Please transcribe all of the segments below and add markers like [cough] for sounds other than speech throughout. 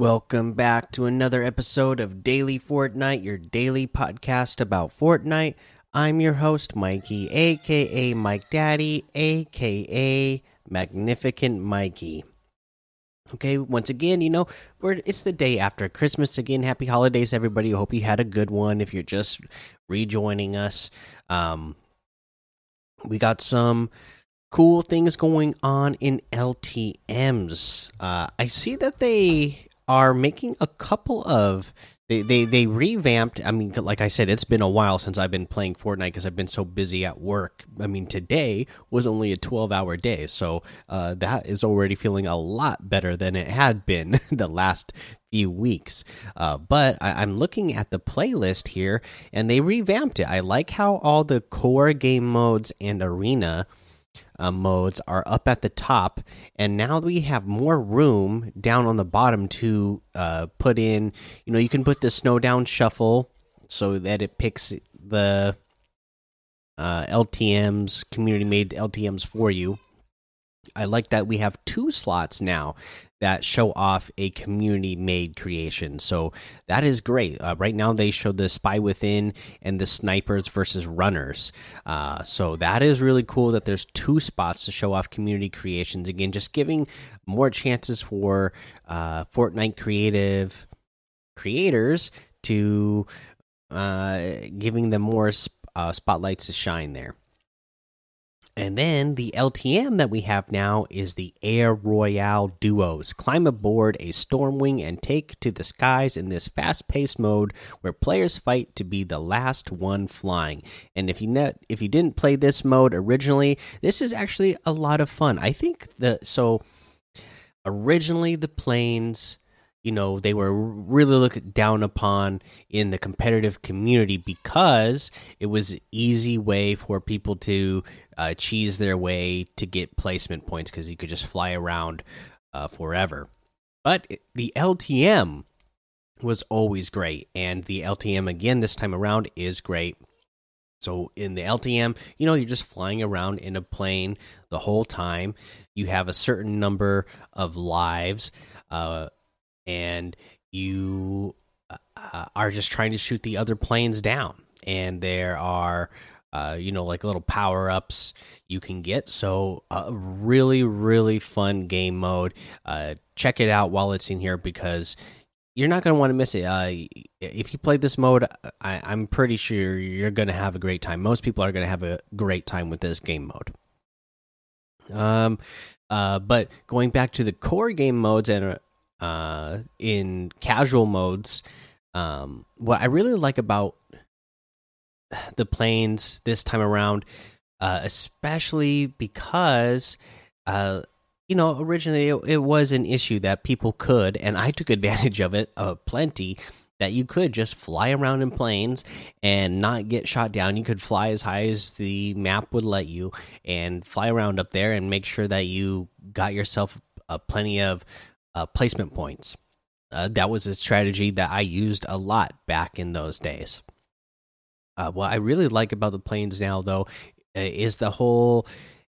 Welcome back to another episode of Daily Fortnite, your daily podcast about Fortnite. I'm your host, Mikey, aka Mike Daddy, aka Magnificent Mikey. Okay, once again, you know, we're it's the day after Christmas again. Happy holidays, everybody. Hope you had a good one. If you're just rejoining us, um, we got some cool things going on in LTM's. Uh, I see that they are making a couple of they they they revamped. I mean, like I said, it's been a while since I've been playing Fortnite because I've been so busy at work. I mean, today was only a twelve-hour day, so uh, that is already feeling a lot better than it had been [laughs] the last few weeks. Uh, but I, am looking at the playlist here, and they revamped it. I like how all the core game modes and arena uh, modes are up at the top, and now we have more room down on the bottom to uh, put in. You know, you can put the snow down shuffle so that it picks the uh, LTM's community made LTM's for you. I like that we have two slots now that show off a community made creation. So that is great. Uh, right now, they show the Spy Within and the Snipers versus Runners. Uh, so that is really cool that there's two spots to show off community creations. Again, just giving more chances for uh, Fortnite creative creators to uh, giving them more sp uh, spotlights to shine there. And then the LTM that we have now is the Air Royale Duos. Climb aboard a Stormwing and take to the skies in this fast paced mode where players fight to be the last one flying. And if you if you didn't play this mode originally, this is actually a lot of fun. I think the so originally the planes you know they were really looked down upon in the competitive community because it was an easy way for people to uh, cheese their way to get placement points because you could just fly around uh, forever but the ltm was always great and the ltm again this time around is great so in the LTM, you know, you're just flying around in a plane the whole time. You have a certain number of lives. Uh, and you uh, are just trying to shoot the other planes down. And there are, uh, you know, like little power ups you can get. So, a really, really fun game mode. Uh, check it out while it's in here because you're not going to want to miss it. Uh, if you play this mode, I, am pretty sure you're going to have a great time. Most people are going to have a great time with this game mode. Um, uh, but going back to the core game modes and uh, in casual modes. Um, what I really like about the planes this time around, uh, especially because, uh, you know, originally it, it, was an issue that people could, and I took [laughs] advantage of it uh, plenty. That you could just fly around in planes and not get shot down. You could fly as high as the map would let you and fly around up there and make sure that you got yourself uh, plenty of uh, placement points. Uh, that was a strategy that I used a lot back in those days. Uh, what I really like about the planes now, though, is the whole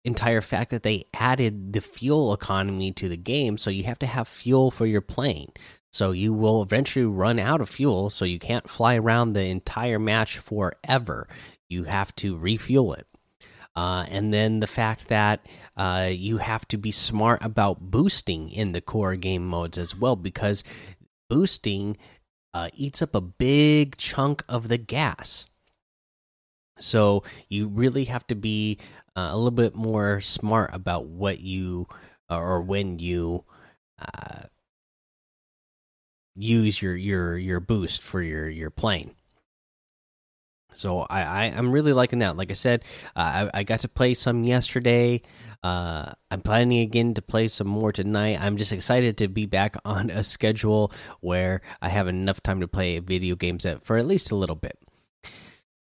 entire fact that they added the fuel economy to the game. So you have to have fuel for your plane. So you will eventually run out of fuel. So you can't fly around the entire match forever. You have to refuel it. Uh, and then the fact that uh, you have to be smart about boosting in the core game modes as well, because boosting uh, eats up a big chunk of the gas. So you really have to be uh, a little bit more smart about what you or when you uh, use your your your boost for your your plane. So I, I am really liking that. Like I said, uh, I I got to play some yesterday. Uh, I'm planning again to play some more tonight. I'm just excited to be back [laughs] on a schedule where I have enough time to play video games at for at least a little bit.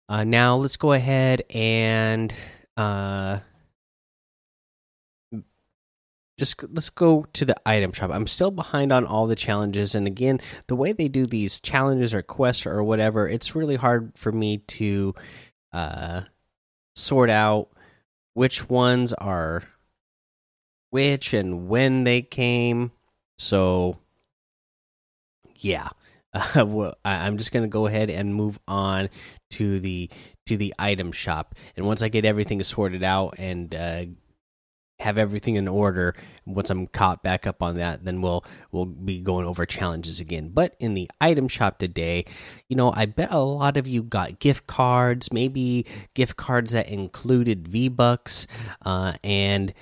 Uh, now let's go ahead and uh, just let's go to the item shop. I'm still behind on all the challenges, and again, the way they do these challenges or quests or whatever, it's really hard for me to uh, sort out which ones are which and when they came. So yeah, [laughs] well, I, am just gonna go ahead and move on to the to the item shop, and once I get everything sorted out and uh, have everything in order, once I'm caught back up on that, then we'll we'll be going over challenges again. But in the item shop today, you know, I bet a lot of you got gift cards, maybe gift cards that included V Bucks, uh, and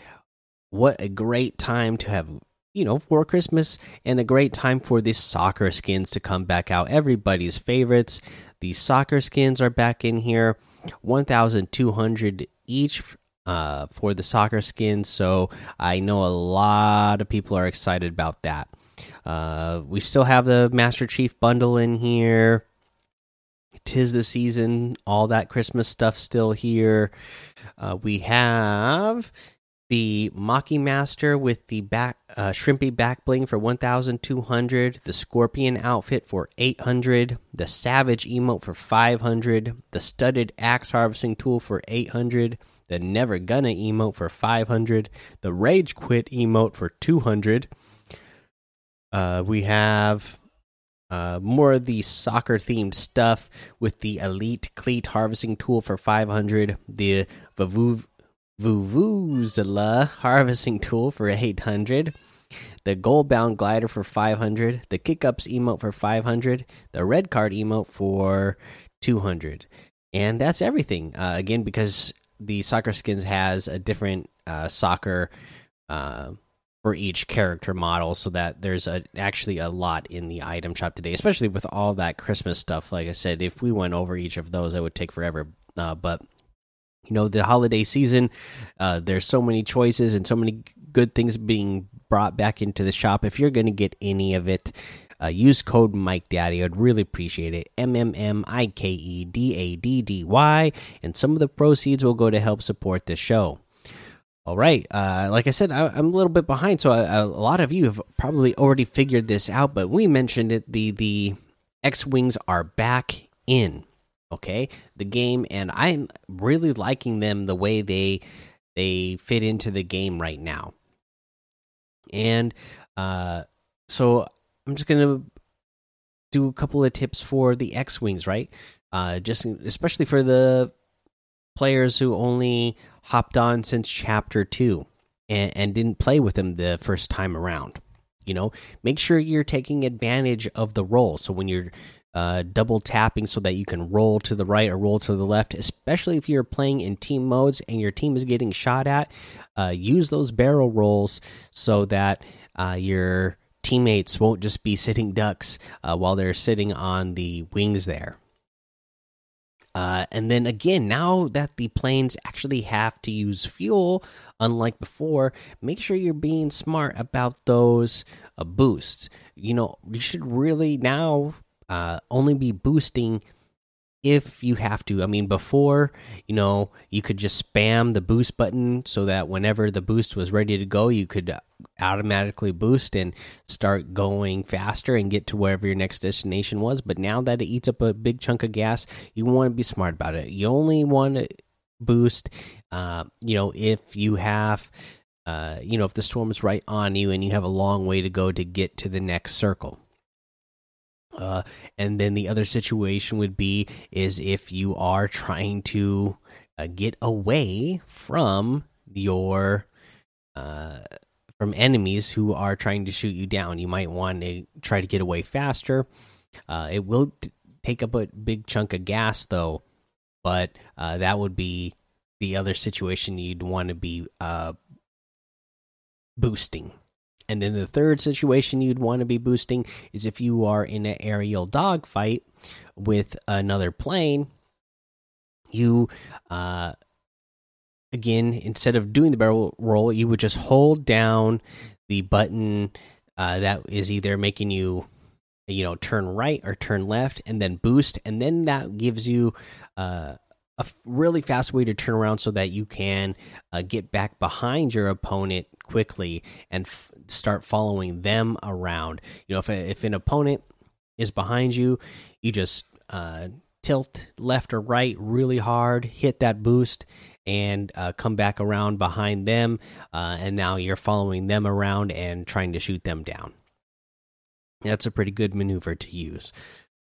what a great time to have you know, for Christmas and a great time for these soccer skins to come back out. Everybody's favorites. These soccer skins are back in here. 1,200 each uh, for the soccer skin. So I know a lot of people are excited about that. Uh, we still have the Master Chief bundle in here. Tis the season, all that Christmas stuff still here. Uh, we have the Maki Master with the back uh, shrimpy back bling for 1200, the Scorpion outfit for 800, the Savage emote for 500, the studded axe harvesting tool for 800, the Never Gonna emote for 500, the Rage Quit emote for 200. Uh, we have uh, more of the soccer themed stuff with the Elite Cleat harvesting tool for 500, the Vavuv Vuvuzela harvesting tool for 800, the Goalbound glider for 500, the kick ups emote for 500, the red card emote for 200. And that's everything. Uh, again, because the soccer skins has a different uh, soccer uh, for each character model, so that there's a, actually a lot in the item shop today, especially with all that Christmas stuff. Like I said, if we went over each of those, it would take forever. Uh, but you know the holiday season uh, there's so many choices and so many good things being brought back into the shop if you're going to get any of it uh, use code mike daddy i'd really appreciate it. M-m-m-i-k-e-d-a-d-d-y and some of the proceeds will go to help support the show. All right. Uh, like i said I, am a little bit behind. So a lot of you have probably already figured this out but we mentioned it. The the x-wings are back in. Okay. The game and i'm really liking them the way they they fit into the game right now. And uh so i'm just gonna do a couple of tips for the x-wings right uh just especially for the players who only hopped on since chapter 2 and, and didn't play with them the first time around you know make sure you're taking advantage of the roll so when you're uh, double tapping so that you can roll to the right or roll to the left, especially if you're playing in team modes and your team is getting shot at. Uh, use those barrel rolls so that uh, your teammates won't just be sitting ducks uh, while they're sitting on the wings there. Uh, and then again, now that the planes actually have to use fuel, unlike before, make sure you're being smart about those uh, boosts. You know, you should really now uh, only be boosting if you have to. I mean, before, you know, you could just spam the boost button so that whenever the boost was ready to go, you could automatically boost and start going faster and get to wherever your next destination was. But now that it eats up a big chunk of gas, you want to be smart about it. You only want to boost, uh, you know, if you have. Uh, you know, if the storm is right on you and you have a long way to go to get to the next circle. Uh, and then the other situation would be is if you are trying to uh, get away from your uh, from enemies who are trying to shoot you down. You might want to try to get away faster. Uh, it will take up a big chunk of gas though, but uh, that would be the other situation you'd want to be uh, boosting. And then the third situation you'd want to be boosting is if you are in an aerial dogfight with another plane, you uh again instead of doing the barrel roll, you would just hold down the button uh, that is either making you you know turn right or turn left and then boost. And then that gives you uh, a really fast way to turn around so that you can uh, get back behind your opponent quickly and start following them around. You know, if if an opponent is behind you, you just uh, tilt left or right really hard, hit that boost, and uh, come back around behind them. Uh, and now you're following them around and trying to shoot them down. That's a pretty good maneuver to use.